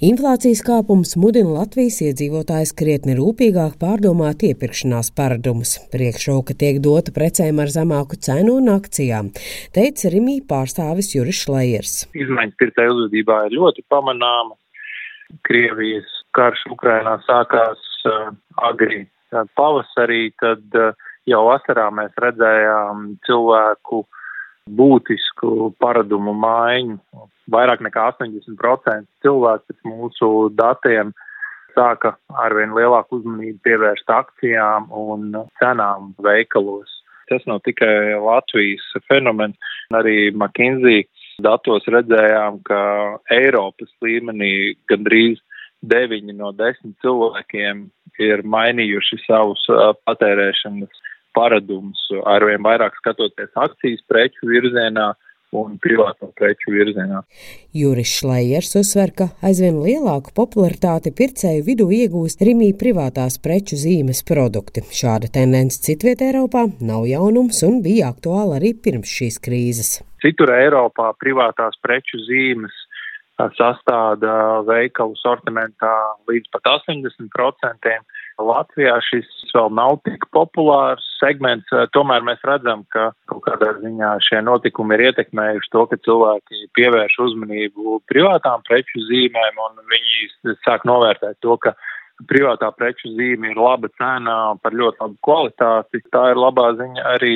Inflācijas kāpums mudina Latvijas iedzīvotājs krietni rūpīgāk pārdomāt iepirkšanās paradumus. Priekšroka tiek dota precēm ar zemāku cenu un akcijām, teica Rimī pārstāvis Juris Šlejers. Izmaiņas pircēju uzvedībā ir ļoti pamanāma. Krievijas karš Ukrainā sākās uh, agri uh, pavasarī, tad uh, jau vasarā mēs redzējām cilvēku būtisku paradumu maiņu vairāk nekā 80% cilvēku pēc mūsu datiem sāka arvien lielāku uzmanību pievērst akcijām un cenām veikalos. Tas nav tikai Latvijas fenomens, arī McKinsey datos redzējām, ka Eiropas līmenī gandrīz 9 no 10 cilvēkiem ir mainījuši savus patērēšanas paradumus, arvien vairāk skatoties akcijas preču virzienā, un privāto preču virzienā. Juris Šlējers uzsver, ka aizvien lielāku popularitāti pircēju vidū iegūst Rimī privātās preču zīmes produkti. Šāda tendence citviet Eiropā nav jaunums un bija aktuāla arī pirms šīs krīzes. Citur Eiropā privātās preču zīmes sastāda veikalu sortimentā līdz pat 80%. Latvijā šis vēl nav tik populārs segments, tomēr mēs redzam, ka kaut kādā ziņā šie notikumi ir ietekmējuši to, ka cilvēki pievērš uzmanību privātām preču zīmēm un viņi sāk novērtēt to, ka privātā preču zīme ir laba cena par ļoti labu kvalitāti. Tā ir labā ziņa arī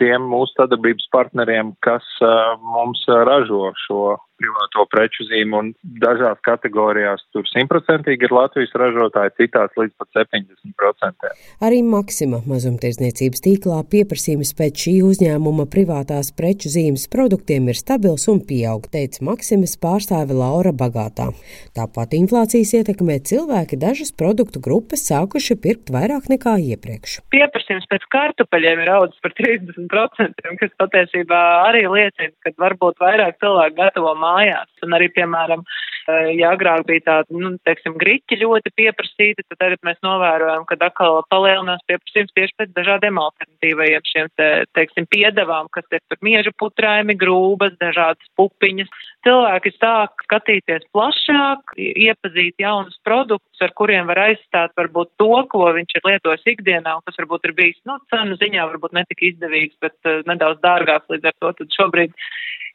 tiem mūsu sadarbības partneriem, kas uh, mums ražo šo privāto preču zīmu, un dažās kategorijās tur simtprocentīgi ir Latvijas ražotāji, citās līdz pat 70%. Arī Maksima mazumtirdzniecības tīklā pieprasījums pēc šī uzņēmuma privātās preču zīmes produktiem ir stabils un pieaug, teica Maksimas pārstāve Laura Bagātā. Tāpat inflācijas ietekmē cilvēki dažas produktu grupas sākuši pirkt vairāk nekā iepriekš. Pieprasījums pēc kartupeļiem ir audzis par 30%, kas patiesībā arī liecina, ka varbūt vairāk cilvēku gatavo mājās. Un arī, piemēram, eh, ja agrāk bija tāda, nu, teiksim, griķi ļoti pieprasīti, tad tagad mēs novērojam, ka atkal palielinās pieprasījums tieši pēc dažādiem alternatīvajiem šiem, te, teiksim, piedevām, kas ir tur mieža putraimi, grūbas, dažādas pupiņas. Cilvēki sāk skatīties plašāk, iepazīt jaunus produktus, ar kuriem var aizstāt varbūt to, ko viņš ir lietojis ikdienā, un kas varbūt ir bijis, nu, cenu ziņā varbūt netik izdevīgs, bet uh, nedaudz dārgāks līdz ar to, tad šobrīd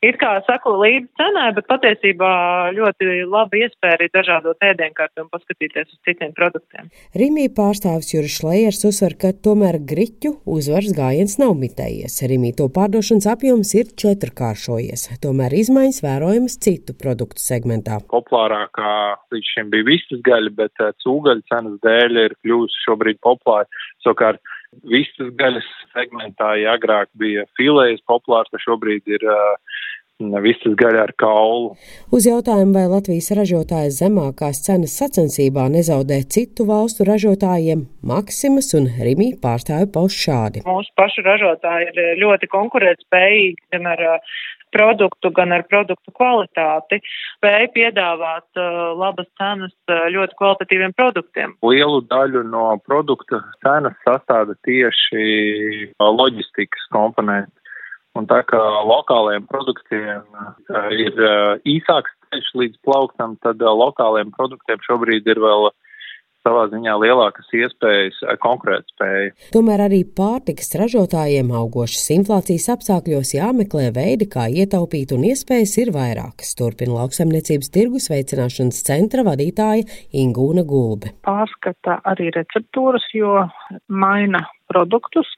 it kā sako līdzi cenai, bet patiesībā ļoti laba iespēja arī dažādot ēdienkarti un paskatīties uz citiem produktiem. Rimī pārstāvis Juris Šlējers uzsver, ka tomēr griķu uzvaras gājiens nav mitējies. Rimī to pārdošanas apjoms ir četrkāršojies, tomēr izmaiņas vērojamas citu produktu segmentā. Populārākā līdz šim bija vistas gaļa, bet eh, cūgaļa cenas dēļ ir kļūst šobrīd populāra. Savukārt, vistas gaļas segmentā, ja agrāk bija filējas populārs, tad šobrīd ir uh, visas gaļa ar kaulu. Uz jautājumu, vai Latvijas ražotājas zemākās cenas sacensībā nezaudē citu valstu ražotājiem, Maksimas un Rimī pārstāvi pauž šādi. Mūsu pašu ražotāji ir ļoti konkurētspējīgi gan ar produktu, gan ar produktu kvalitāti, spēja piedāvāt uh, labas cenas uh, ļoti kvalitatīviem produktiem. Lielu daļu no produkta cenas sastāda tieši loģistikas komponenti. Un tā kā lokāliem produktiem uh, ir uh, īsāks ceļš līdz plaukstam, tad uh, lokāliem produktiem šobrīd ir vēl savā ziņā lielākas iespējas konkurētspēja. Tomēr arī pārtikas ražotājiem augošas inflācijas apstākļos jāmeklē veidi, kā ietaupīt, un iespējas ir vairākas. Turpina lauksaimniecības tirgus veicināšanas centra vadītāja Ingūna Gulbe. Pārskata arī receptūras, jo maina produktus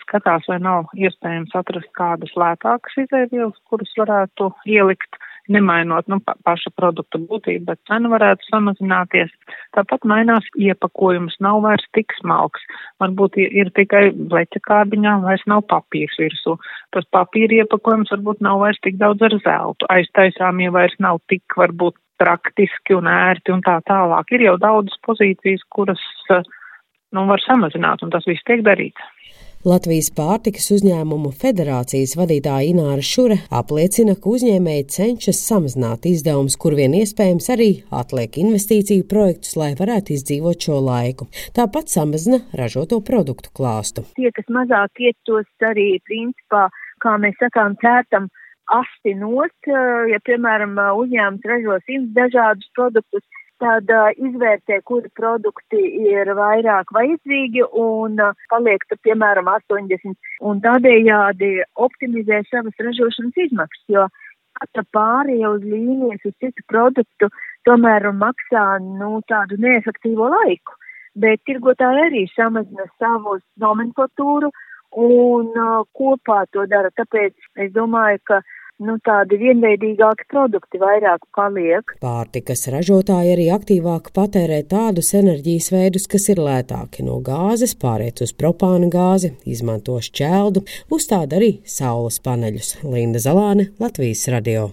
skatās, vai nav iespējams atrast kādas lētākas izēvielas, kuras varētu ielikt, nemainot nu, pa, paša produkta būtību, bet cena varētu samazināties. Tāpat mainās iepakojums, nav vairs tik smalks. Varbūt ir, tikai bleķa kārbiņā, vairs nav papīrs virsū. Tas papīra iepakojums varbūt nav vairs tik daudz ar zeltu. Aiztaisāmie vairs nav tik varbūt praktiski un ērti un tā tālāk. Ir jau daudzas pozīcijas, kuras nu, var samazināt, un tas viss tiek darīts. Latvijas pārtikas uzņēmumu federācijas vadītāja Ināra Šure apliecina, ka uzņēmēji cenšas samazināt izdevumus, kur vien iespējams arī atliek investīciju projektus, lai varētu izdzīvot šo laiku. Tāpat samazina ražoto produktu klāstu. Tie, kas mazāk iet tos arī principā, kā mēs sakām, cērtam asti nost, ja, piemēram, uzņēmums ražo simts dažādus produktus, tad uh, izvērtē, kuri produkti ir vairāk vajadzīgi un uh, paliek, tad, piemēram, 80 un tādējādi optimizē savas ražošanas izmaksas, jo katra pārēja uz līnijas uz citu produktu tomēr maksā, nu, tādu neefektīvo laiku, bet tirgotāji arī samazina savu nomenklatūru un uh, kopā to dara, tāpēc es domāju, ka nu, tādi vienveidīgāki produkti vairāk paliek. Pārtikas ražotāji arī aktīvāk patērē tādus enerģijas veidus, kas ir lētāki no gāzes, pāriet uz propāna gāzi, izmanto šķeldu, uzstāda arī saules paneļus. Linda Zalāne, Latvijas radio.